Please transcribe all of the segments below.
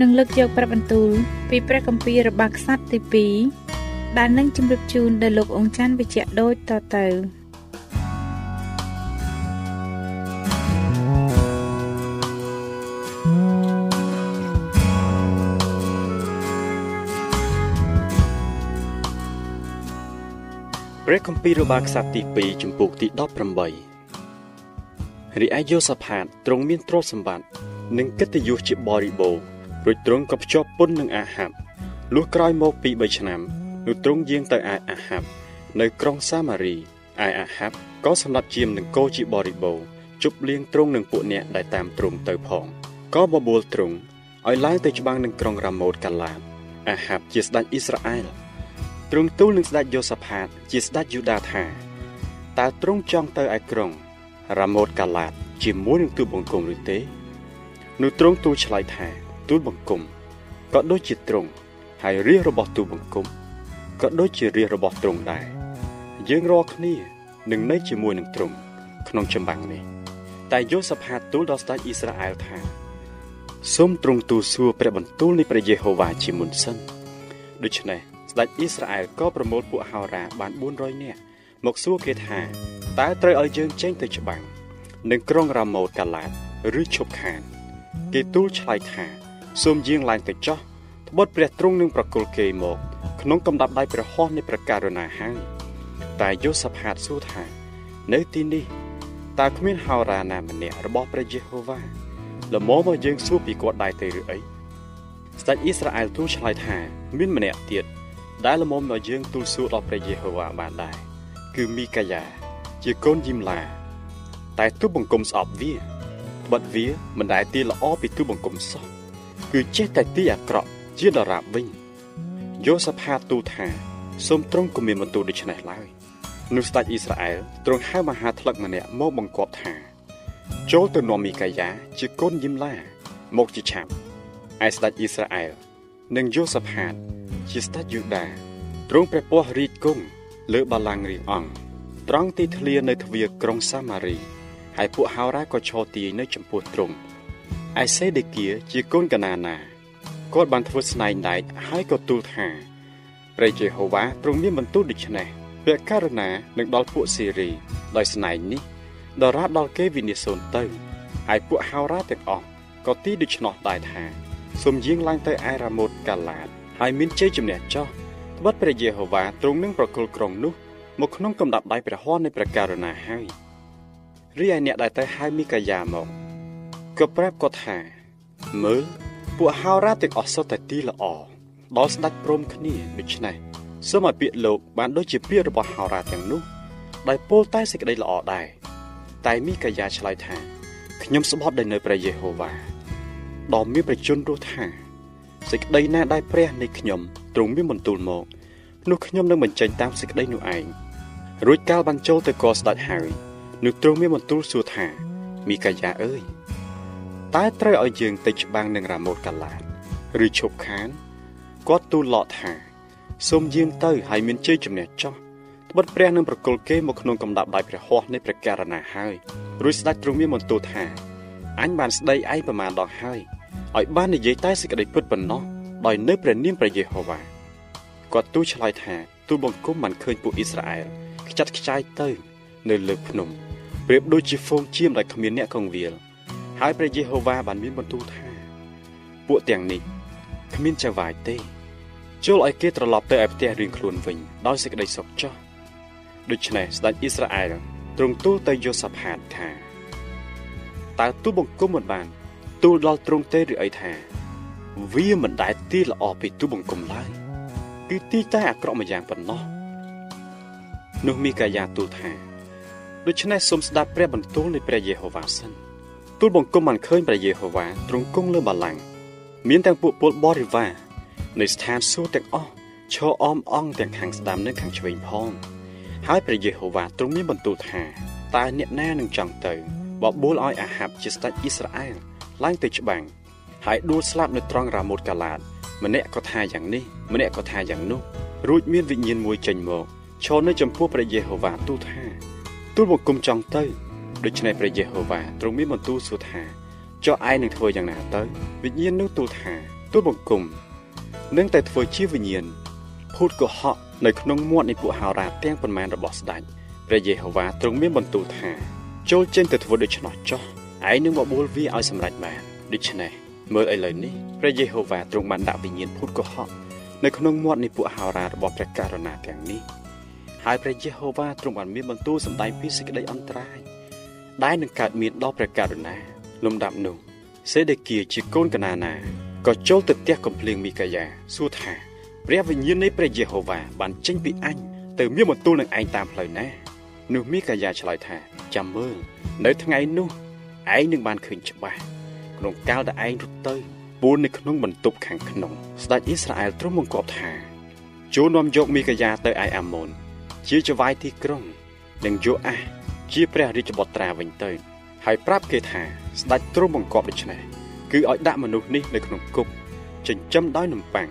នឹងលើកយកព្រះបន្ទូលពីព្រះគម្ពីររបស់ខ្សត្រទី2ដែលនឹងជម្រាបជូនដល់លោកអង្គច័ន្ទវិជ្ជៈដូចតទៅព្រះគម្ពីររបស់ខ្សត្រទី2ចំពោះទី18រីឯយូសាផាតទ្រង់មានទ្រព្យសម្បត្តិនិងកិត្តិយសជាបរិបូរណ៍ រួចទ្រង់ក៏ភ្ជាប់ពន្ធនឹងអាហាប់លុះក្រោយមកពី3ឆ្នាំនោះទ្រង់យាងទៅឯអាហាប់នៅក្រុងសាម៉ារីឯអាហាប់ក៏សម្រាប់ជាមនឹងគោជាបរិបូរណ៍ជប់លៀងទ្រង់នឹងពួកអ្នកដែលតាមទ្រង់ទៅផងក៏បបួលទ្រង់ឲ្យឡើងទៅច្បាំងនឹងក្រុងរ៉ាម៉ូតកាឡាតអាហាប់ជាស្ដេចអ៊ីស្រាអែលទ្រង់ទូលនឹងស្ដេចយូសាផាត ជាស្ដេចយូដាថាតើទ្រង់ចង់ទៅឯក្រុងរ៉ាម៉ូតកាឡាត ជាមួយនឹងទូបង្គំឬទេនោះទ្រង់ទូលឆ្លើយថា ទូលបង្គំក៏ដូចជាទ្រង់ហើយរាជរបស់ទូលបង្គំក៏ដូចជារាជរបស់ទ្រង់ដែរយើងរាល់គ្នានឹងនៅជាមួយនឹងទ្រង់ក្នុងចម្បាំងនេះតែយូសាផាតទូលដល់ស្ដេចអ៊ីស្រាអែលថាសូមទ្រង់ទូលសួរព្រះបន្ទូលនៃព្រះយេហូវ៉ាជាមុនសិនដូច្នេះស្ដេចអ៊ីស្រាអែលក៏ប្រមូលពួកហោរាបាន400នាក់មកសួរគេថាតើត្រូវឲ្យយើងចេញទៅច្បាំងនឹងក្រុងរ៉ាម៉ូតកាឡាតឬឈប់ខាន គេទូលឆ្លើយថា សូមយាងឡើងទៅចោះត្បិតព្រះទ្រង់នឹងប្រគល់គេមក ក្នុងកំដាប់ដៃព្រះហស្ថនៃព្រះករុណាហើយតែយូសាផាតសួរថា នៅទីនេះតើគ្មានហោរាណាម្នាក់របស់ព្រះយេហូវ៉ាល្មមមកយើងសួរពីគាត់ដែរទេឬអីស្ដេចអ៊ីស្រាអែលទូលឆ្លើយថាមានម្នាក់ទៀតដែលល្មមមកយើងទូលសួរដល់ព្រះយេហូវ៉ាបានដែរគឺមីកាយ៉ាជាកូនយីមឡា តែទូបង្គំស្អប់វាបិទវាមិនដែលទីល្អពីទូបង្គំសោះ គឺចេះតែទីអាក្រក់ជាដរាបវិញយូសាផាតទូថាសូមទ្រង់គំមានបន្ទូលដូច្នេះឡើយនោះស្ដេចអ៊ីស្រាអែលទ្រង់ហៅមហាថ្លឹកម្នាក់មកបង្គាប់ថាចូលទៅនាំមីកាយ៉ាជាកូនយីមឡា មកជាឆាប់ឯស្ដេចអ៊ីស្រាអែលនិងយូសាផាតជាស្ដេចយូដាទ្រង់ព្រះពស្ត្ររីកគង់លើបល្ល័ង្ករាជអង្គត្រង់ទីធ្លានៅទ្វារក្រុងសាម៉ារី ហើយពួកហោរ៉ាក៏ឈរទាយនៅចំពោះទ្រង់ ឯសេដេគៀជាកូនកណាណាគាត់បានធ្វើស្នែងដែកហើយក៏ទូលថាព្រះយេហូវ៉ាទ្រង់មានបន្ទូលដូច្នេះព្រះករុណានឹងដល់ពួកសេរីដោយស្នែងនេះដរាបដល់គេវិនិច្ឆ័យទៅហើយពួកហោរ៉ាទាំងអស់ក៏ទីដូច្នោះដែរថាសូមយាងឡើងទៅឯរ៉ាម៉ូតកាឡាតហើយមានជ័យជំនះចោះត្បិតព្រះយេហូវ៉ាទ្រង់នឹងប្រគល់ក្រុងនោះមកក្នុងកំដាប់ដៃព្រះហស្ថនៃព្រះករុណាហើយរីឯអ្នកដែលទៅហៅមីកាយ៉ាមក ក៏ប្រាប់គាត់ថាមើលពួកហោរាទាំងអស់សុទ្ធតែទីល្អដល់ស្ដេចព្រមគ្នាដូច្នេះសូមឲ្យពាក្យលោកបានដូចជាពាក្យរបស់ហោរាទាំងនោះដោយពោលតែសេចក្តីល្អដែរតែមីកាយ៉ាឆ្លើយថាខ្ញុំស្បត់ដោយនៅព្រះយេហូវ៉ាដ៏មានប្រជញ្ញរស់ថាសេចក្តីណាដែលព្រះនៃខ្ញុំទ្រង់មានបន្ទូលមកនោះខ្ញុំនឹងបញ្ចេញតាមសេចក្តីនោះឯងរួចកាលបានចូលទៅកស្ដេចហើយនោះទ្រង់មានបន្ទូលសួរថាមីកាយ៉ាអើយ តើត្រូវឲ្យយើងទៅច្បាំងនឹងរ៉ាម៉ូតកាឡាតឬឈប់ខានគាត់ទូលឡកថាសូមយាងទៅហើយមានជ័យជំនះចោះត្បិតព្រះនឹងប្រគល់គេមកក្នុងកំដាប់ដៃព្រះហស្ថនៃព្រះករណាហើយរួចស្ដេចទ្រង់មានបន្ទូលថាអញបានស្ដីឯងប្រមាណដងហើយឲ្យបាននិយាយតែសេចក្តីពិតប៉ុណ្ណោះដោយនៅព្រះនាមព្រះយេហូវ៉ាគាត់ទូលឆ្លើយថាទូលបង្គំបានឃើញពួកអ៊ីស្រាអែលខ្ចាត់ខ្ចាយទៅ នៅលើភ្នំប្រៀបដូចជាហ្វូងជៀមដែលគ្មានអ្នកកងវាល ហើយព្រះយេហូវ៉ាបានមានបន្ទូលថា ពួកទាំងនេះគ្មានចៅវាយទេចូលឲ្យគេត្រឡប់ទៅឯផ្ទះរៀងខ្លួនវិញដោយសេចក្តីសុខចុះដូច្នេះស្ដេចអ៊ីស្រាអែលទ្រង់ទូលទៅយូសាផាតថាតើទូបង្គំមិនបានទូលដល់ទ្រង់ទេឬអីថា វាមិនដែលទីល្អពីទូបង្គំឡើយគឺទីតែអាក្រក់មួយយ៉ាងប៉ុណ្ណោះនោះមីកាយ៉ាទូលថាដូច្នេះសូមស្ដាប់ព្រះបន្ទូលនៃព្រះយេហូវ៉ាសិន ទូលបង្គំបានឃើញព្រះយេហូវ៉ាទ្រង់គង់លើបល្ល័ង្កមានទាំងពួកពលបរិវារនៃស្ថានសួគ៌ទាំងអស់ឈរអមអង្គទាំងខាងស្ដាំនិងខាងឆ្វេងផង ហើយព្រះយេហូវ៉ាទ្រង់មានបន្ទូលថាតើអ្នកណានឹងចង់ទៅបបួលឲ្យអាហាបជាស្ដេចអ៊ីស្រាអែលឡើងទៅច្បាំងហើយដួលស្លាប់នៅត្រង់រាម៉ូតកាឡាត ម្នាក់ក៏ថាយ៉ាងនេះម្នាក់ក៏ថាយ៉ាងនោះរួចមានវិញ្ញាណមួយចេញមកឈរនៅចំពោះព្រះយេហូវ៉ាទូលថាទូលបង្គំចង់ទៅ ដូច្នេះព្រះយេហូវ៉ាទ្រង់មានបន្ទូលសួរថាចុះឯងនឹងធ្វើយ៉ាងណាទៅវិញ្ញាណនោះទូលថាទូលបង្គំនឹងតែធ្វើជាវិញ្ញាណភូតកុហកនៅក្នុងមាត់នៃពួកហោរាទាំងប៉ុន្មានរបស់ស្ដេចព្រះយេហូវ៉ាទ្រង់មានបន្ទូលថាចូលចេញទៅធ្វើដូច្នោះចុះឯងនឹងបបួលវាឲ្យសម្រេចបានដូច្នេះមើលឥឡូវនេះព្រះយេហូវ៉ាទ្រង់បានដាក់វិញ្ញាណភូតកុហកនៅក្នុងមាត់នៃពួកហោរារបស់ព្រះករុណាទាំងនេះហើយព្រះយេហូវ៉ាទ្រង់បានមានបន្ទូលសម្ដែងពីសេចក្តីអន្តរាយ ដែលនឹងកើតមានដល់ព្រះករុណាលំដាប់នោះសេដេគៀជាកូនកណាណាក៏ចូលទៅផ្ទះកំភ្លៀងមីកាយ៉ាសួរថាព្រះវិញ្ញាណនៃព្រះយេហូវ៉ាបានចេញពីអញទៅមានបន្ទូលនឹងឯងតាមផ្លូវណានោះមីកាយ៉ាឆ្លើយថាចាំមើលនៅថ្ងៃនោះឯងនឹងបានឃើញច្បាស់ក្នុងកាលដែលឯងរត់ទៅពូននៅក្នុងបន្ទប់ខាងក្នុងស្ដេចអ៊ីស្រាអែលទ្រង់បង្គាប់ថាចូលនាំយកមីកាយ៉ាទៅឯអាម៉ូនជាចវាយទីក្រុងនិងយូអាស ជាព្រះរាជបុត្រាវិញទៅ ហើយប្រាប់គេថាស្ដេចទ្រង់បង្គាប់ដូច្នេះគឺឲ្យដាក់មនុស្សនេះនៅក្នុងគុកចិញ្ចឹមដោយនំប៉័ង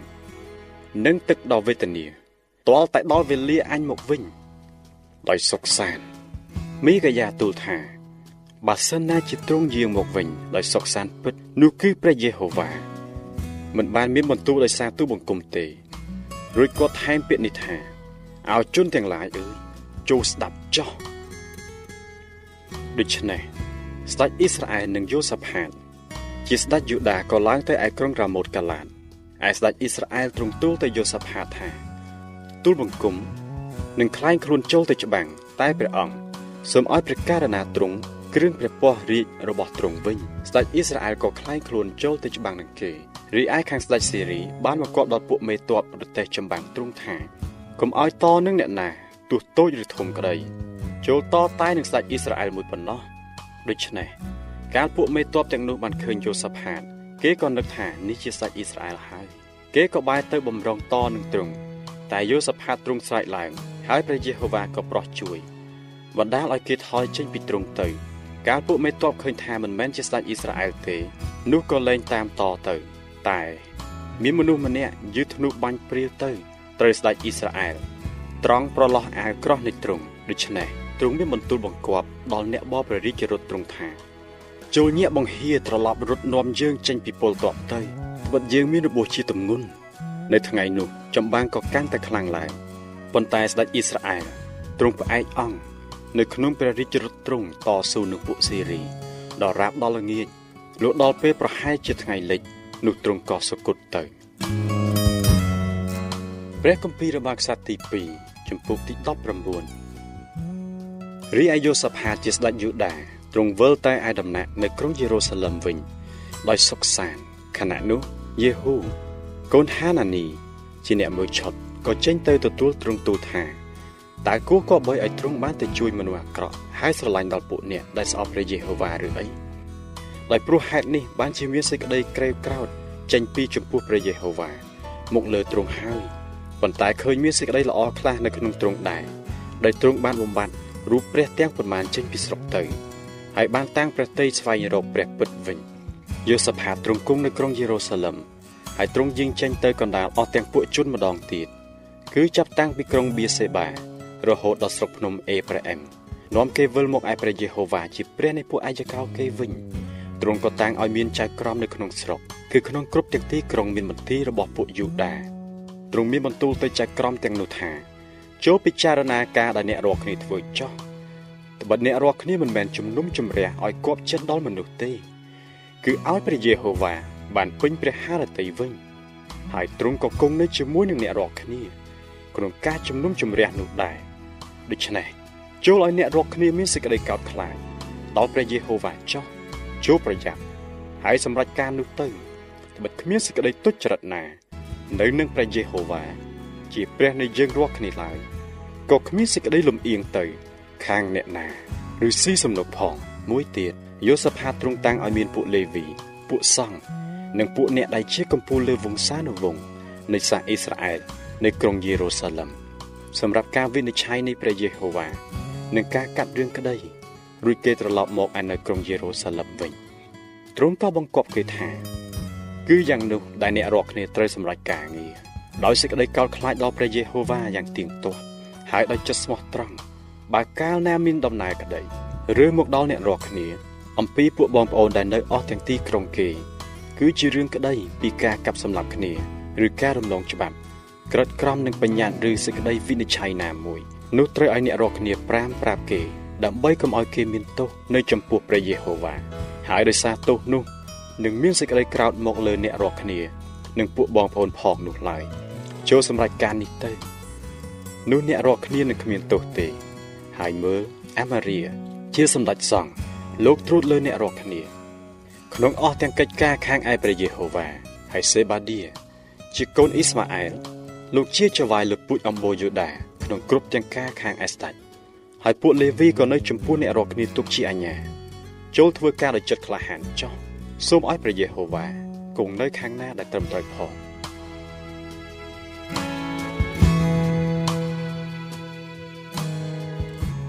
និងទឹកដ៏វេទនាទាល់តែដល់វេលាអញមកវិញ ដោយសុខសាន្តមីកាយ៉ាទូលថាបើសិនណាជាទ្រង់យាងមកវិញ ដោយសុខសាន្តពិតនោះគឺព្រះយេហូវ៉ាមិនបានមានបន្ទូលដោយសារទូបង្គំទេរួចគាត់ថែមពាក្យនេះថាឲ្យជនទាំងឡាយអើយចូលស្ដាប់ចោះ ដូច្នេះស្ដេចអ៊ីស្រាអែលនិងយូសាផានជាស្ដេចយូដាក៏ឡើងទៅឯក្រុងរ៉ាម៉ូតកាឡានឯស្ដេចអ៊ីស្រាអែលទ្រង់ទូលទៅយូសាផាថា ទូលបង្គំនឹងខ្លែងខ្លួនចូលទៅច្បាំងតែព្រះអង្គសូមឲ្យព្រះករណាទ្រង់គ្រឿងព្រះពស្ត្ររាជរបស់ទ្រង់វិញស្ដេចអ៊ីស្រាអែលក៏ខ្លែងខ្លួនចូលទៅច្បាំងនឹងគេរីឯខាងស្ដេចសេរីបានមកគាប់ដល់ពួកមេទ័ពប្រទេសចម្បាំងទ្រង់ថាកុំឲ្យតនឹងអ្នកណាទោះតូចឬធំក្តី ចូលតតែនឹងស្ដេចអ៊ីស្រាអែលមួយប៉ុណ្ណោះដូច្នេះកាលពួកមេតបទាំងនោះបានឃើញយូសាផាត គេក៏នឹកថានេះជាស្ដេចអ៊ីស្រាអែលហើយគេក៏បែរទៅបំរុងតនឹងទ្រង់តែយូសាផាតទ្រង់ស្រែកឡើង ហើយព្រះយេហូវ៉ាក៏ប្រោះជួយបណ្ដាលឲ្យគេថយចេញពីទ្រង់ទៅ កាលពួកមេតបឃើញថាមិនមែនជាស្ដេចអ៊ីស្រាអែលទេ នោះក៏លែងតាមតទៅ តែ មានមនុស្សម្នាក់យឺធ្នូបាញ់ព្រាលទៅ ត្រូវស្ដេចអ៊ីស្រាអែលត្រង់ប្រឡោះអាវក្រោះនៃទ្រង់ដូច្នេះ ទ្រង់មានបន្ទូលបង្គាប់ដល់អ្នកបបព្រះរាជរត់ទ្រង់ថាចូលញាក់បង្ហៀត្រឡប់រត់នាំយើងចេញពីពលតបទៅត្បិតយើងមានរបួសជាទម្ងន់នៅថ្ងៃនោះចម្បាំងក៏កាន់តែខ្លាំងឡើងប៉ុន្តែស្ដេចអ៊ីស្រាអែលទ្រង់ផ្អែកអង្គនៅក្នុងព្រះរាជរថទ្រង់តស៊ូនឹងពួកសេរីដល់រាបដល់ល្ងាចលុះដល់ពេលប្រហែលជាថ្ងៃលិចនោះទ្រង់ក៏សុគតទៅព្រះគម្ពីររបស់ខ្សត្រទី2ចំពុកទី19 រីឯយូសាផាតជាស្ដេចយូដាទ្រង់វិលទៅឯដំណាក់នៅក្រុងយេរូសាឡឹមវិញ ដោយសុខសាន្តខណៈនោះយេហូកូនហានានី ជាអ្នកមើលឆុតក៏ចេញទៅទទួលទ្រង់ទូលថាតើគួរក៏បីឲ្យទ្រង់បានទៅជួយមនុស្សអាក្រក់ហើយស្រឡាញ់ដល់ពួកអ្នកដែលស្អប់ព្រះយេហូវ៉ាឬអីដោយព្រោះហេតុនេះបានជាមានសេចក្តីក្រេវក្រោធចេញពីចំពោះព្រះយេហូវ៉ាមកលើទ្រង់ហើយប៉ុន្តែឃើញមានសេចក្តីល្អខ្លះនៅក្នុងទ្រង់ដែរដោយទ្រង់បានបំបត្តិ រូបព្រះទាំងប៉ុន្មានចេញពីស្រុកទៅហើយបានតាំងព្រះតីស្វែងរកព្រះពិតវិញយូសាផាតទ្រង់គង់នៅក្រុងយេរូសាឡឹមហើយទ្រង់យាងចេញទៅកណ្ដាលអស់ទាំងពួកជនម្ដងទៀតគឺចាប់តាំងពីក្រុងបៀសេបា រហូតដល់ស្រុកភ្នំអេប្រាអែមនាំគេវិលមកឯព្រះយេហូវ៉ាជាព្រះនៃពួកអាយកោគេវិញទ្រង់ក៏តាំងឲ្យមានចៅក្រមនៅក្នុងស្រុកគឺក្នុងគ្រប់ទាំងទីក្រុងមានមន្ទីររបស់ពួកយូដាទ្រង់មានបន្ទូលទៅចៅក្រមទាំងនោះថា ចូលពិចារណាការដែលអ្នករាល់គ្នាធ្វើចោះត្បិតអ្នករាល់គ្នាមិនមែនជំនុំជម្រះឲ្យគប់ចិត្តដល់មនុស្សទេ គឺឲ្យព្រះយេហូវ៉ាបានពេញព្រះハរតីវិញហើយទ្រង់ក៏គង់នៅជាមួយនឹងអ្នករាល់គ្នាក្នុងការជំនុំជម្រះនោះដែរដូច្នេះចូលឲ្យអ្នករាល់គ្នាមានសេចក្តីកោតខ្លាចដល់ព្រះយេហូវ៉ាចោះចូលប្រយ័ត្នហើយសម្រេចការនោះទៅត្បិតគ្មានសេចក្តីទុច្ចរិតណា នៅនឹងព្រះយេហូវ៉ា ជាព្រះនៃយើងរាល់គ្នាឡើយក៏គ្មានសេចក្តីលំអៀងទៅ ខាងអ្នកណាឬស៊ីសំណុកផង មួយទៀតយូសាផាតទ្រង់តាំងឲ្យមានពួកលេវី ពួកសង្ឃនិងពួកអ្នកដែលជាកំពូលលើវង្សានុវង្សនៃសាសអ៊ីស្រាអែលនៅក្រុងយេរូសាឡឹមសម្រាប់ការវិនិច្ឆ័យនៃព្រះយេហូវ៉ានិងការកាត់រឿងក្តីរួចគេត្រឡប់មកឯនៅក្រុងយេរូសាឡឹមវិញទ្រង់ក៏បង្គាប់គេថា គឺយ៉ាងនោះដែលអ្នករាល់គ្នាត្រូវសម្រេចការងារ ដោយសេចក្តីកោតខ្លាចដល់ព្រះយេហូវ៉ាយ៉ាងទៀងទាត់ហើយដោយចិត្តស្មោះត្រង់បើកាលណាមានដំណើរក្តីឬមកដល់អ្នករាល់គ្នា អំពីពួកបងប្អូនដែលនៅអស់ទាំងទីក្រុងគេ គឺជារឿងក្តីពីការកាប់សម្លាប់គ្នាឬការរំលងច្បាប់ក្រិតក្រមនឹងបញ្ញត្តិឬសេចក្តីវិនិច្ឆ័យណាមួយនោះត្រូវឲ្យអ្នករាល់គ្នាប្រាមប្រាប់គេ ដើម្បីកុំឲ្យគេមានទោសនៅចំពោះព្រះយេហូវ៉ាហើយដោយសារទោសនោះនឹងមានសេចក្តីក្រោធមកលើអ្នករាល់គ្នា និងពួកបងប្អូនផងនោះឡើយ ចូលសម្រេចការនេះទៅនោះអ្នករាល់គ្នានឹងគ្មានទោសទេ ហើយមើលអាម៉ារីជាសម្ដេចសង្ឃលោកត្រួតលើអ្នករាល់គ្នា ក្នុងអស់ទាំងកិច្ចការខាងឯព្រះយេហូវ៉ាហើយសេបាឌីជាកូនអ៊ីស្ម៉ាអែលលោកជាចៅហ្វាយលើពូជអំបូយូដាក្នុងគ្រប់ទាំងការខាងអេស្តាច់ហើយពួកលេវីក៏នៅចំពោះអ្នករាល់គ្នាទុកជាអាញាចូលធ្វើការដោយចិត្តក្លាហានចោះសូមឲ្យព្រះយេហូវ៉ាគង់នៅខាងណាដែលត្រឹមត្រូវផង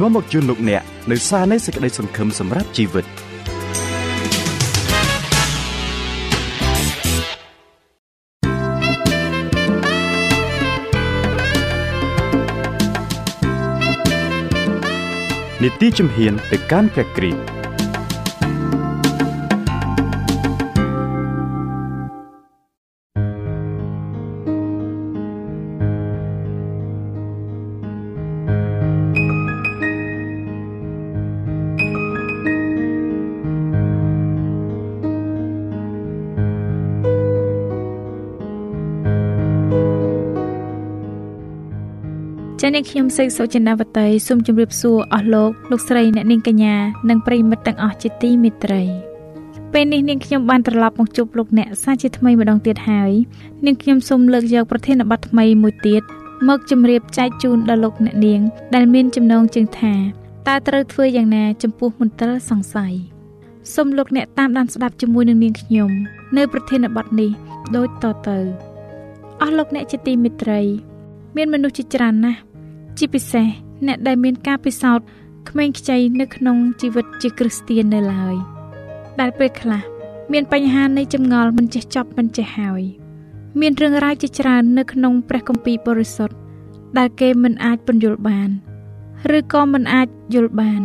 នាំមកជូនលោកអ្នកនៅសារនៃសេចក្តីសង្ឃឹមសម្រាប់ជីវិត។នីតិជំហានទៅកាន់ព្រះគ្រីស្ទ ខ្ញុំសេកសុចិនាវតីសូមជម្រាបសួរអស់លោកលោកស្រីអ្នកនាងកញ្ញានិងប្រិយមិត្តទាំងអស់ជាទីមេត្រីពេលនេះនាងខ្ញុំបានត្រឡប់មកជួបលោកអ្នកសាជាថ្មីម្ដងទៀតហើយនាងខ្ញុំសូមលើកយកប្រធានបទថ្មីមួយទៀតមកជម្រាបចែកជូនដល់លោកអ្នកនាង ដែលមានចំណងជើងថាតើត្រូវធ្វើយ៉ាងណាចំពោះមន្ទិលសង្ស័យសូមលោកអ្នកតាមដានស្ដាប់ជាមួយនឹងនាងខ្ញុំនៅប្រធានបទនេះដូចតទៅអស់លោកអ្នកជាទីមេត្រី មានមនុស្សជាច្រើនណាស់ ជាពិសេសអ្នកដែលមានការពិសោធន៍ក្មេងខ្ចីនៅក្នុងជីវិតជាគ្រីស្ទាននៅឡើយដែលពេលខ្លះមានបញ្ហានៃចម្ងល់មិនចេះចប់មិនចេះហើយមានរឿងរ៉ាវជាច្រើននៅក្នុងព្រះគម្ពីរបរិសុទ្ធដែលគេមិនអាចពន្យល់បានឬក៏មិនអាចយល់បាន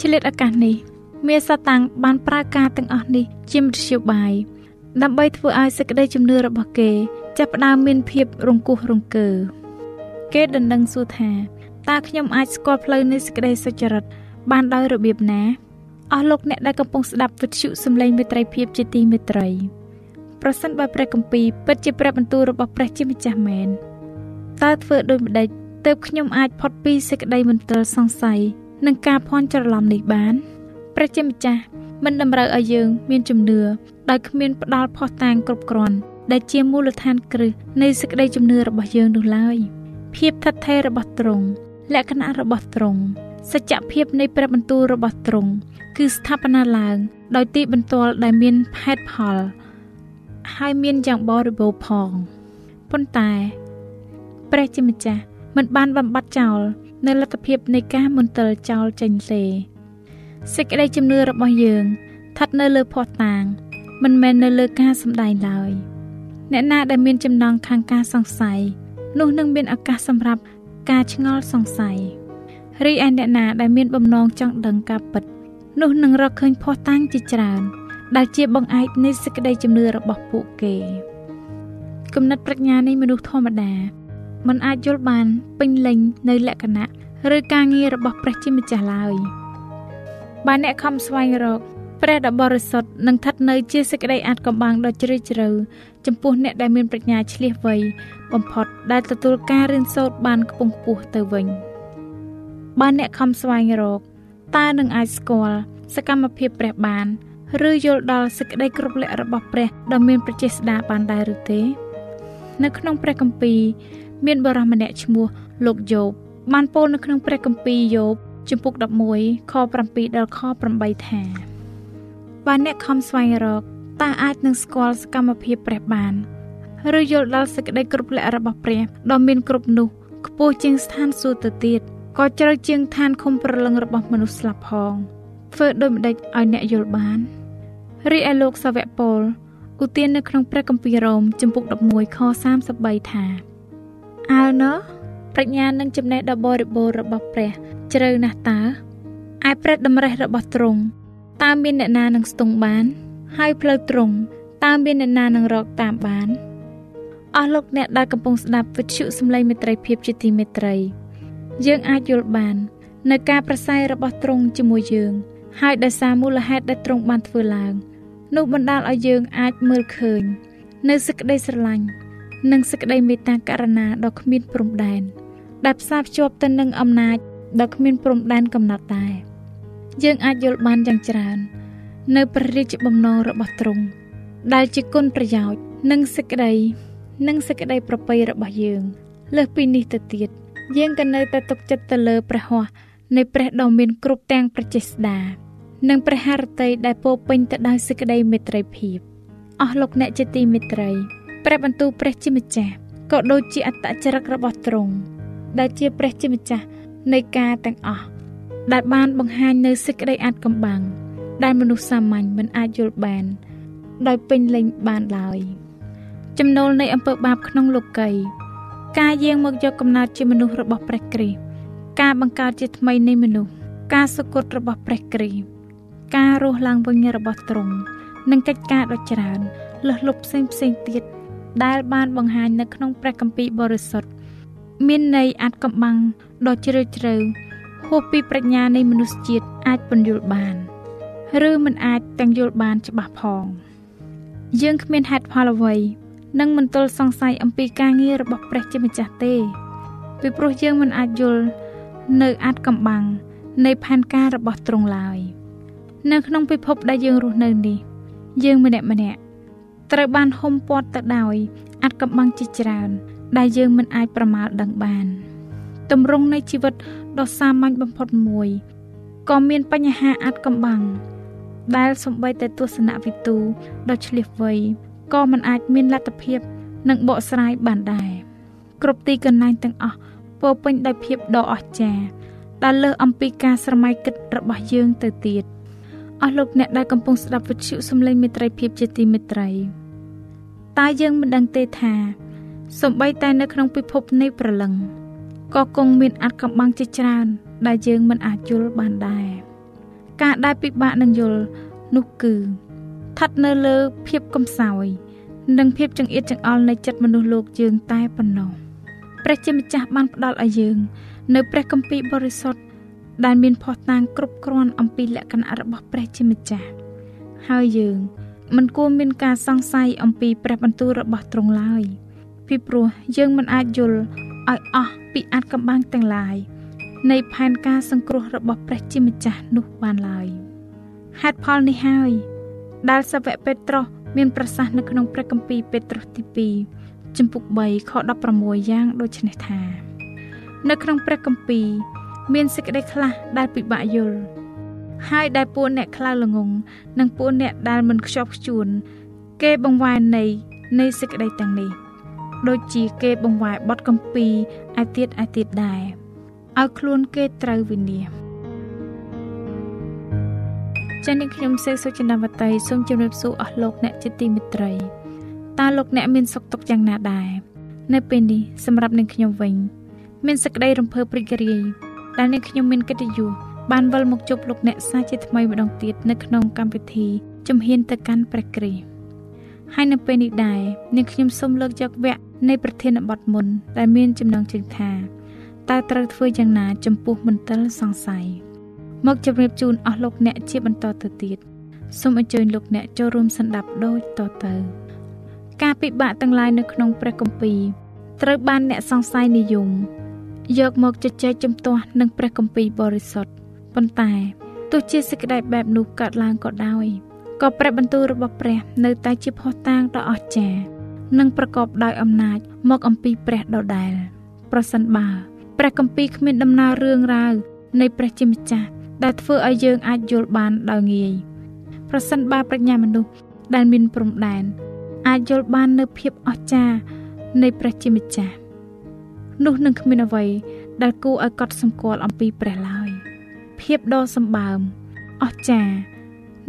ឆ្លៀតឱកាសនេះមាសាតាំងបានប្រើការទាំងអស់នេះជាមធ្យោបាយដើម្បីធ្វើឲ្យសេចក្តីជំនឿរបស់គេចាប់ផ្ដើមមានភាពរង្គោះរង្គើ គេដណ្ដឹងសួរថាតើខ្ញុំអាចស្គាល់ផ្លូវនៃសេចក្តីសុចរិតបានដោយរបៀបណាអស់លោកអ្នកដែលកំពុងស្ដាប់វិទ្យុសំឡេងមេត្រីភាពជាទីមេត្រីប្រសិនបើព្រះគម្ពីរពិតជាព្រះបន្ទូលរបស់ព្រះជាម្ចាស់មែនតើធ្វើដូចម្ដេចទើបខ្ញុំអាចផុតពីសេចក្តីមន្ទិលសង្ស័យនិងការភ័ន្តច្រឡំនេះបានព្រះជាម្ចាស់មិនតម្រូវឲ្យយើងមានជំនឿដោយគ្មានផ្ដាល់ផុសតាងគ្រប់គ្រាន់ដែលជាមូលដ្ឋានគ្រឹះនៃសេចក្តីជំនឿរបស់យើងនោះឡើយ។ ភាពថិតថេររបស់ទ្រង់លក្ខណៈរបស់ទ្រង់សច្ចភាពនៃព្រះបន្ទូលរបស់ទ្រង់គឺស្ថាបនាឡើង ដោយទីបន្ទាល់ដែលមានហេតុផល ហើយមានយ៉ាងបរិបូរណ៍ផងប៉ុន្តែព្រះជាម្ចាស់មិនបានបំបត្តិចោលនៅលទ្ធភាពនៃការមន្ទិលចោលចេញទេសេចក្តីជំនឿរបស់យើងស្ថិតនៅលើភ័ស្តុតាង មិនមែននៅលើការសម្ដែងឡើយអ្នកណាដែលមានចំណងខាងការសង្ស័យ នោះនឹងមានឱកាសសម្រាប់ការឆ្ងល់សង្ស័យរីឯអ្នកណាដែលមានបំណងចង់ដឹងការពិត នោះនឹងរកឃើញភ័ស្តុតាងជាច្រើន ដែលជាបង្អែកនៃសេចក្តីជំនឿរបស់ពួកគេគំនិតប្រាជ្ញានៃមនុស្សធម្មតាមិនអាចយល់បានពេញលេញនៅលក្ខណៈឬការងាររបស់ព្រះជាម្ចាស់ឡើយបើអ្នកខំស្វែងរកព្រះដ៏បរិសុទ្ធនឹងស្ថិតនៅជាសេចក្តីអាចកំបាំងដ៏ជ្រាលជ្រៅ ចំពោះអ្នកដែលមានប្រាជ្ញាឆ្លៀសវៃបំផុតដែលទទួលការរៀនសូត្របានខ្ពង់ខ្ពស់ទៅវិញបើអ្នកខំស្វែងរកតើនឹងអាចស្គាល់សកម្មភាពព្រះបាន ឬយល់ដល់សេចក្តីគ្រប់លក្ខរបស់ព្រះដ៏មានប្រជាស្ដាបានដែរឬទេ នៅក្នុងព្រះគម្ពីរមានបរិសម្នាក់ឈ្មោះលោកយោបបានពោលនៅក្នុងព្រះគម្ពីរយោបជំពូក11ខ7ដល់ខ8ថាបើអ្នកខំស្វែងរក តើអាចនឹងស្គាល់សកម្មភាពព្រះបាន ឬយល់ដល់សេចក្តីគ្រប់លក្ខរបស់ព្រះដ៏មានគ្រប់នោះខ្ពស់ជាងស្ថានសួគ៌ទៅទៀតក៏ជ្រៅជាងឋានឃុំប្រលឹងរបស់មនុស្សស្លាប់ផងធ្វើដូចម្ដេចឲ្យអ្នកយល់បានរីឯលោកសាវកពលឧទាននៅក្នុងព្រះគម្ពីររ៉ូមជំពូក11ខ33ថាអើណោះប្រាជ្ញានិងចំណេះដ៏បរិបូរណ៍របស់ព្រះជ្រៅណាស់តើឯព្រះតម្រេះរបស់ទ្រង់តើមានអ្នកណានឹងស្ទង់បាន ហើយផ្លូវទ្រង់តើមានអ្នកណានឹងរកតាមបានអស់លោកអ្នកដែលកំពុងស្ដាប់វិទ្យុសំឡេងមេត្រីភាពជាទីមេត្រី យើងអាចយល់បាននៅការប្រស័យរបស់ទ្រង់ជាមួយយើង ហើយដោយសារមូលហេតុដែលទ្រង់បានធ្វើឡើងនោះបណ្ដាលឲ្យយើងអាចមើលឃើញ នៅសេចក្តីស្រឡាញ់និងសេចក្តីមេត្តាករុណាដ៏គ្មានព្រំដែនដែលផ្សារភ្ជាប់ទៅនឹងអំណាចដ៏គ្មានព្រំដែនកំណត់ដែរយើងអាចយល់បានយ៉ាងច្រើន នៅព្រះរាជបំណងរបស់ទ្រង់ដែលជាគុណប្រយោជន៍និងសេចក្តីនិងសេចក្តីប្រពៃរបស់យើងលើសពីនេះទៅទៀតយើងក៏នៅតែទុកចិត្តទៅលើព្រះហស្ថនៃព្រះដ៏មានគ្រប់ទាំងប្រជាស្ដានិងព្រះハរតីដែលពោពេញទៅដោយសេចក្តីមេត្រីភាពអស់លោកអ្នកជាទីមេត្រីព្រះបន្ទូលព្រះជាម្ចាស់ក៏ដូចជាអត្តចរិតរបស់ទ្រង់ដែលជាព្រះជាម្ចាស់នៃការទាំងអស់ដែលបានបង្ហាញនៅសេចក្តីអាចកំបាំង ដែលមនុស្សសាមញ្ញមិនអាចយល់បាន ដោយពេញលេញបានឡើយចំណូលនៃអំពើបាបក្នុងលោកី ការយាងមកយកកំណើតជាមនុស្សរបស់ព្រះគ្រីស្ទការបង្កើតជាថ្មីនៃមនុស្សការសុគតរបស់ព្រះគ្រីស្ទការរស់ឡើងវិញរបស់ទ្រង់និងកិច្ចការដ៏ច្រើនលើសលប់ផ្សេងផ្សេងទៀតដែលបានបង្ហាញនៅក្នុងព្រះគម្ពីរបរិសុទ្ធមានន័យអាចកំបាំងដ៏ជ្រាលជ្រៅហួសពីប្រាជ្ញានៃមនុស្សជាតិអាចពន្យល់បាន ឬមិនអាចទាំងយល់បានច្បាស់ផង យើងគ្មានហេតុផលអ្វីនិងមិនទល់សង្ស័យអំពីការងាររបស់ព្រះជាម្ចាស់ទេពីព្រោះយើងមិនអាចយល់នៅអាចកំបាំងនៃផែនការរបស់ទ្រង់ឡើយនៅក្នុងពិភពដែលយើងរស់នៅនេះ យើងម្នាក់ម្នាក់ត្រូវបានហុំព័ទ្ធទៅដោយអាចកំបាំងជាច្រើន ដែលយើងមិនអាចប្រមាលដឹងបានទម្រង់នៃជីវិតដ៏សាមញ្ញបំផុតមួយក៏មានបញ្ហាអាចកំបាំង ដែលសំបីតែទស្សនវិទូដ៏ឆ្លៀសវៃក៏មិនអាចមានលទ្ធភាពនឹងបកស្រាយបានដែរគ្រប់ទីកន្លែងទាំងអស់ពោពេញដោយភាពដ៏អស្ចារ្យដែលលើសអំពីការស្រមៃគិតរបស់យើងទៅទៀតអស់លោកអ្នកដែលកំពុងស្ដាប់វិទ្យុសំឡេងមេត្រីភាពជាទីមេត្រីតើយើងមិនដឹងទេថាសំបីតែនៅក្នុងពិភពនៃប្រលឹងក៏គង់មានអាចកំបាំងជាច្រើនដែលយើងមិនអាចយល់បានដែរ ការដែលពិបាកនឹងយល់នោះគឺស្ថិតនៅលើភាពកំសោយ និងភាពចង្អៀតចង្អល់នៃចិត្តមនុស្សលោកយើងតែប៉ុណ្ណោះព្រះជាម្ចាស់បានផ្ដល់ឲ្យយើង នៅព្រះគម្ពីរបរិសុទ្ធដែលមានភ័ស្តុតាងគ្រប់គ្រាន់អំពីលក្ខណៈរបស់ព្រះជាម្ចាស់ហើយយើងមិនគួរមានការសង្ស័យអំពីព្រះបន្ទូលរបស់ទ្រង់ឡើយពីព្រោះយើងមិនអាចយល់ឲ្យអស់ពីអាចកំបាំងទាំងឡាយ នៃផែនការសង្គ្រោះរបស់ព្រះជាម្ចាស់នោះបានឡើយហេតុផលនេះហើយដែលសាវកពេត្រុសមានប្រសាសន៍នៅក្នុងព្រះគម្ពីរពេត្រុសទី2ជំពូក3ខ16យ៉ាងដូចនេះថា នៅក្នុងព្រះគម្ពីរមានសេចក្តីខ្លះដែលពិបាកយល់ហើយដែលពួកអ្នកខ្លៅល្ងងនិងពួកអ្នកដែលមិនខ្ជាប់ខ្ជួន គេបង្វែរនៃនៃសេចក្តីទាំងនេះ ដូចជាគេបង្វែរបទគម្ពីរឯទៀតឯទៀតដែរ ឲ្យខ្លួនគេត្រូវវិនាសចា៎នេះខ្ញុំសេកសុចិនាវតីសូមជម្រាបសួរអស់លោកអ្នកជាទីមេត្រីតើលោកអ្នកមានសុខទុក្ខយ៉ាងណាដែរនៅពេលនេះសម្រាប់នឹងខ្ញុំវិញ មានសេចក្តីរំភើបព្រីករាយដែលនឹងខ្ញុំមានកិត្តិយសបានវិលមកជួបលោកអ្នកសាជាថ្មីម្ដងទៀតនៅក្នុងកម្មវិធីជំហានទៅកាន់ព្រះគ្រីស្ទហើយនៅពេលនេះដែរនាងខ្ញុំសូមលើកយកវគ្គនៃប្រធានបទមុនដែលមានចំណងជើងថា តើត្រូវធ្វើយ៉ាងណា ចំពោះមន្ទិលសង្ស័យមកជម្រាបជូនអស់លោកអ្នកជាបន្តទៅទៀតសូមអញ្ជើញលោកអ្នកចូលរួមសន្តាប់ដូចតទៅ ការពិបាកទាំងឡាយនៅក្នុងព្រះគម្ពីរត្រូវបានអ្នកសង្ស័យនិយមយកមកជជែកជំទាស់នឹងព្រះគម្ពីរបរិសុទ្ធប៉ុន្តែទោះជាសេចក្តីបែបនោះកើតឡើងក៏ដោយក៏ព្រះបន្ទូលរបស់ព្រះ នៅតែជាផុសតាងដ៏អស្ចារ្យនិងប្រកបដោយអំណាចមកអំពីព្រះដដែលប្រសិនបើ ព្រះគម្ពីរគ្មានដំណើររឿងរ៉ាវនៃព្រះជាម្ចាស់ដែលធ្វើឲ្យយើងអាចយល់បានដោយងាយប្រសិនបើប្រាជ្ញាមនុស្សដែលមានព្រំដែនអាចយល់បាននៅភាពអស្ចារ្យនៃព្រះជាម្ចាស់នោះនឹងគ្មានអ្វីដែលគួរឲ្យកត់សម្គាល់អំពីព្រះឡើយភាពដ៏សម្បើមអស្ចារ្យ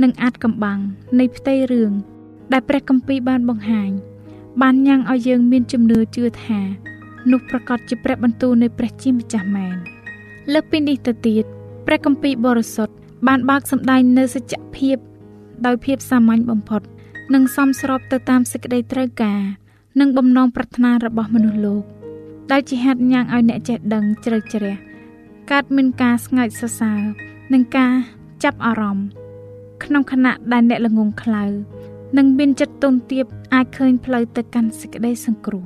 និងអាចកំបាំងនៃផ្ទៃរឿងដែលព្រះគម្ពីរបានបង្ហាញបានញ៉ាំងឲ្យយើងមានជំនឿជឿថា នោះប្រកាសជាព្រះបន្ទូលនៃព្រះជាម្ចាស់មែនលើសពីនេះទៅទៀតព្រះគម្ពីរបរិសុទ្ធបានបើកសម្ដែងនៅសច្ចភាពដោយភាពសាមញ្ញបំផុត និងសមស្របទៅតាមសេចក្តីត្រូវការ និងបំណងប្រាថ្នារបស់មនុស្សលោកដែលជាហេតុញ៉ាំងឲ្យអ្នកចេះដឹងជ្រៅជ្រះកើតមានការស្ងើចសរសើរនិងការចាប់អារម្មណ៍ក្នុងខណៈដែលអ្នកល្ងងខ្លៅ និងមានចិត្តទន់ទាបអាចឃើញផ្លូវទៅកាន់សេចក្តីសង្គ្រោះ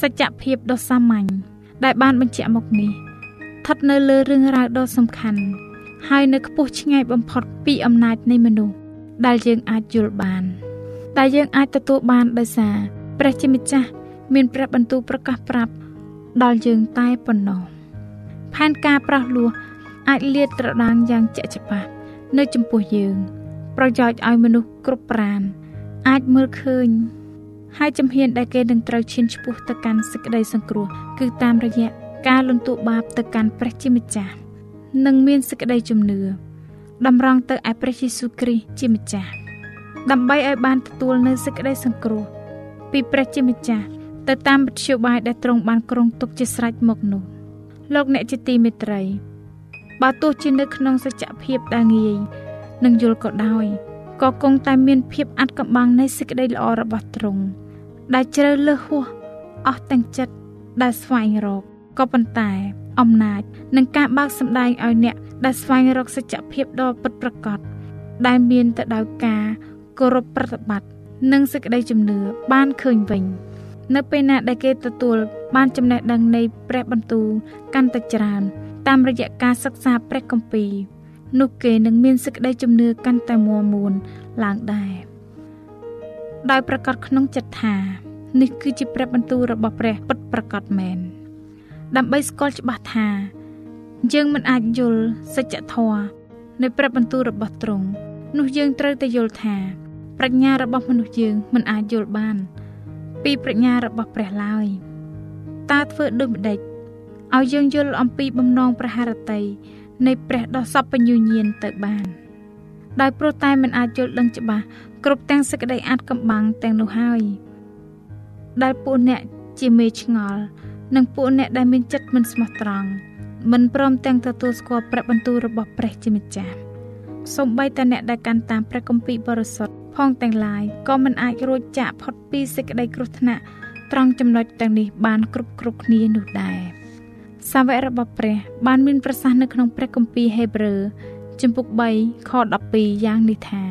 សច្ចភាពដ៏សាមញ្ញដែលបានបញ្ជាក់មកនេះស្ថិតនៅលើរឿងរ៉ាវដ៏សំខាន់ហើយនៅខ្ពស់ឆ្ងាយបំផុតពីអំណាចនៃមនុស្សដែលយើងអាចយល់បានដែលយើងអាចទទួលបានដោយសារព្រះជាម្ចាស់មានព្រះបន្ទូលប្រកាសប្រាប់ដល់យើងតែប៉ុណ្ណោះផែនការប្រោះលោះអាចលាតត្រដាងយ៉ាងជាក់ច្បាស់នៅចំពោះយើង ប្រយោជន៍ឲ្យមនុស្សគ្រប់ប្រានអាចមើលឃើញ ហើយជំហានដែលគេនឹងត្រូវឈានឆ្ពោះទៅកាន់សេចក្តីសង្គ្រោះគឺតាមរយៈការលន់តួបាបទៅកាន់ព្រះជាម្ចាស់និងមានសេចក្តីជំនឿតម្រង់ទៅឯព្រះយេស៊ូវគ្រីស្ទជាម្ចាស់ដើម្បីឲ្យបានទទួលនូវសេចក្តីសង្គ្រោះពីព្រះជាម្ចាស់ទៅតាមវិទ្យាបាយដែលទ្រង់បានគ្រោងទុកជាស្រេចមកនោះលោកអ្នកជាទីមេត្រីបើទោះជានៅក្នុងសច្ចភាពដែលងាយនឹងយល់ក៏ដោយ ក៏គង់តែមានភាពអាត់កំបាំងនៃសេចក្តីល្អរបស់ទ្រង់ដែលជ្រៅលើសហួសអស់ទាំងចិត្តដែលស្វែងរកក៏ប៉ុន្តែអំណាចនិងការបើកសម្ដែងឲ្យអ្នកដែលស្វែងរកសច្ចភាពដ៏ពិតប្រាកដដែលមានទៅដោយការគោរពប្រតិបត្តិនិងសេចក្តីជំនឿបានឃើញវិញ។នៅពេលណាដែលគេទទួលបានចំណេះដឹងនៃព្រះបន្ទូលកាន់តែច្រើនតាមរយៈការសិក្សាព្រះគម្ពីរ នោះគេនឹងមានសេចក្តីជំនឿកាន់តែមាំមួនឡើងដែរដោយប្រកាសក្នុងចិត្តថា នេះគឺជាព្រះបន្ទូលរបស់ព្រះពិតប្រាកដមែនដើម្បីស្គាល់ច្បាស់ថា យើងមិនអាចយល់សច្ចធម៌នៃព្រះបន្ទូលរបស់ទ្រង់នោះយើងត្រូវតែយល់ថា ប្រាជ្ញារបស់មនុស្សយើងមិនអាចយល់បាន ពីប្រាជ្ញារបស់ព្រះឡើយតើធ្វើដូចម្ដេចឲ្យយើងយល់អំពីបំណងប្រហារតី នៃព្រះដ៏សពញ្ញុញាណទៅបានដោយព្រោះតែមិនអាចយល់ដឹងច្បាស់គ្រប់ទាំងសេចក្តីអាចកំបាំងទាំងនោះហើយដែលពួកអ្នកជាមេឆ្ងល់និងពួកអ្នកដែលមានចិត្តមិនស្មោះត្រង់មិនព្រមទាំងទទួលស្គាល់ព្រះបន្ទូលរបស់ព្រះជាម្ចាស់សូម្បីតែអ្នកដែលកាន់តាមព្រះគម្ពីរបរិសុទ្ធផងទាំងឡាយក៏មិនអាចរួចចាកផុតពីសេចក្តីគ្រោះថ្នាក់ត្រង់ចំណុចទាំងនេះបានគ្រប់គ្រប់គ្នានោះដែរ សាវករបស់ព្រះ បានមានប្រសាសន៍នៅក្នុងព្រះគម្ពីរហេព្រើរជំពូក3ខ12យ៉ាងនេះថា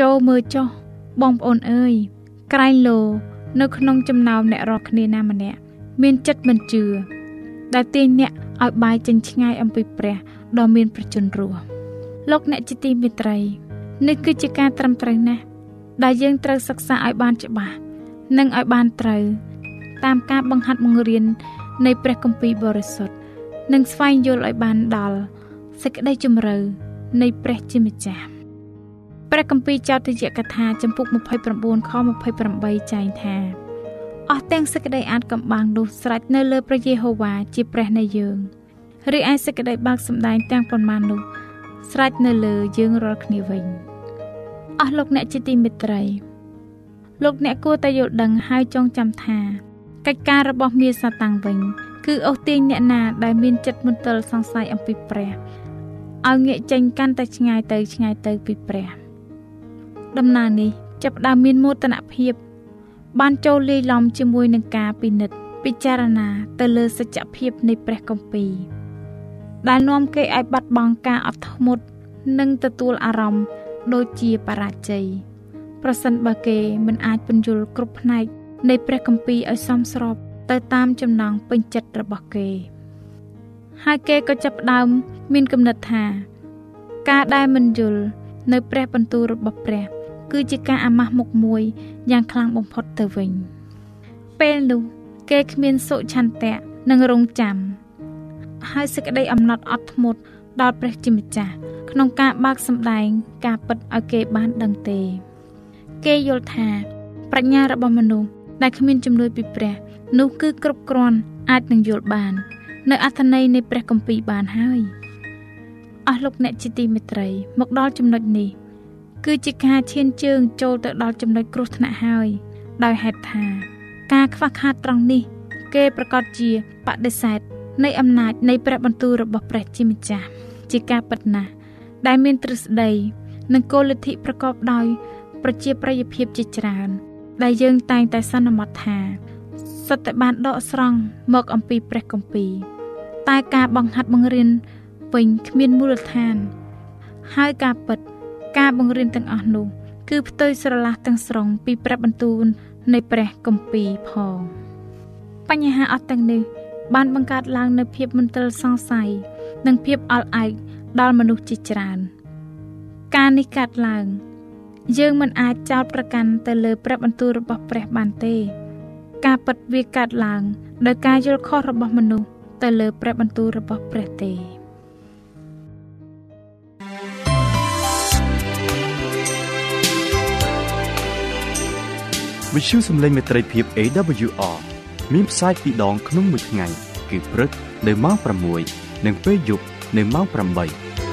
ចូលមើលចុះបងប្អូនអើយក្រែងលោ នៅក្នុងចំណោមអ្នករាល់គ្នាណាម្នាក់មានចិត្តមិនជឿដែលទាញអ្នកឲ្យបាយចេញឆ្ងាយអំពីព្រះដ៏មានប្រជញ្ញរស់លោកអ្នកជាទីមេត្រីនេះគឺជាការត្រឹមត្រូវណាស់ដែលយើងត្រូវសិក្សាឲ្យបានច្បាស់និងឲ្យបានត្រូវតាមការបង្ហាត់បង្រៀន នៃព្រះគម្ពីរបរិសុទ្ធនិងស្វែងយល់ឲ្យបានដល់សេចក្តីជំរឿនៃព្រះជាម្ចាស់ព្រះគម្ពីរចោទយកថាចំពុក29ខ28ចែងថាអស់ទាំងសេចក្តីអាចកំបាំងនោះស្រេចនៅលើព្រះយេហូវ៉ាជាព្រះនៃយើងរីឯសេចក្តីបើកសម្ដែងទាំងប៉ុន្មាននោះស្រេចនៅលើយើងរាល់គ្នាវិញអស់លោកអ្នកជាទីមេត្រីលោកអ្នកគួរតែយល់ដឹងហើយចងចាំថា កិច្ចការរបស់មាសាតាំងវិញ គឺអូសទាញអ្នកណាដែលមានចិត្តមន្ទិលសង្ស័យអំពីព្រះឲ្យងាកចេញកាន់តែឆ្ងាយទៅឆ្ងាយទៅពីព្រះដំណើរនេះចាប់ផ្ដើមមានមោទនភាព បានចូលលាយឡំជាមួយនឹងការពិនិត្យពិចារណាទៅលើសច្ចភាពនៃព្រះគម្ពីរដែលនាំគេឲ្យបាត់បង់ការអត់ធ្មត់និងទទួលអារម្មណ៍ដូចជាបរាជ័យប្រសិនបើគេមិនអាចពន្យល់គ្រប់ផ្នែក នៃព្រះគម្ពីរឲ្យសមស្របទៅតាមចំណង់ពេញចិត្តរបស់គេ ហើយគេក៏ចាប់ផ្ដើមមានគំនិតថា ការដែលមិនយល់នៅព្រះបន្ទូលរបស់ព្រះ គឺជាការអាម៉ាស់មុខមួយយ៉ាងខ្លាំងបំផុតទៅវិញ ពេលនោះគេគ្មានសុឆន្ទៈនិងរងចាំ ហើយសេចក្តីអំណត់អត់ធ្មត់ដល់ព្រះជាម្ចាស់ក្នុងការបើកសម្ដែងការពិតឲ្យគេបានដឹងទេ គេយល់ថា ប្រាជ្ញារបស់មនុស្ស ដែលគ្មានជំនួយពីព្រះ នោះគឺគ្រប់គ្រាន់អាចនឹងយល់បាន នៅអត្ថន័យនៃព្រះគម្ពីរបានហើយអស់លោកអ្នកជាទីមេត្រី មកដល់ចំណុចនេះ គឺជាការឈានជើងចូលទៅដល់ចំណុចគ្រោះថ្នាក់ហើយ ដោយហេតុថា ការខ្វះខាតត្រង់នេះ គេប្រកាសជាបដិសេធនៃអំណាចនៃព្រះបន្ទូលរបស់ព្រះជាម្ចាស់ជាការពិតណាស់ដែលមានទ្រឹស្ដីនិងគោលលទ្ធិប្រកបដោយប្រជាប្រិយភាពជាច្រើន ដែលយើងតែងតែសន្មត់ថាសុទ្ធតែបានដកស្រង់មកអំពីព្រះគម្ពីរតែការបង្ហាត់បង្រៀនវិញគ្មានមូលដ្ឋាន ហើយការពិត ការបង្រៀនទាំងអស់នោះ គឺផ្ទុយស្រឡះទាំងស្រុងពីព្រះបន្ទូលនៃព្រះគម្ពីរផងបញ្ហាអត់ទាំងនេះបានបង្កើតឡើងនូវភាពមន្ទិលសង្ស័យនិងភាពអល់ឯកដល់មនុស្សជាច្រើន ការនេះកាត់ឡើង យើងមិនអាចចោទប្រកាន់ទៅលើព្រះបន្ទូលរបស់ព្រះបានទេ ការពិតវាកាត់ឡើងដោយការយល់ខុសរបស់មនុស្សទៅលើព្រះបន្ទូលរបស់ព្រះទេវិទ្យុសំឡេងមេត្រីភាព AWR មានផ្សាយពីរដងក្នុងមួយថ្ងៃ គឺព្រឹកនៅម៉ោង6និងពេលយប់នៅម៉ោង8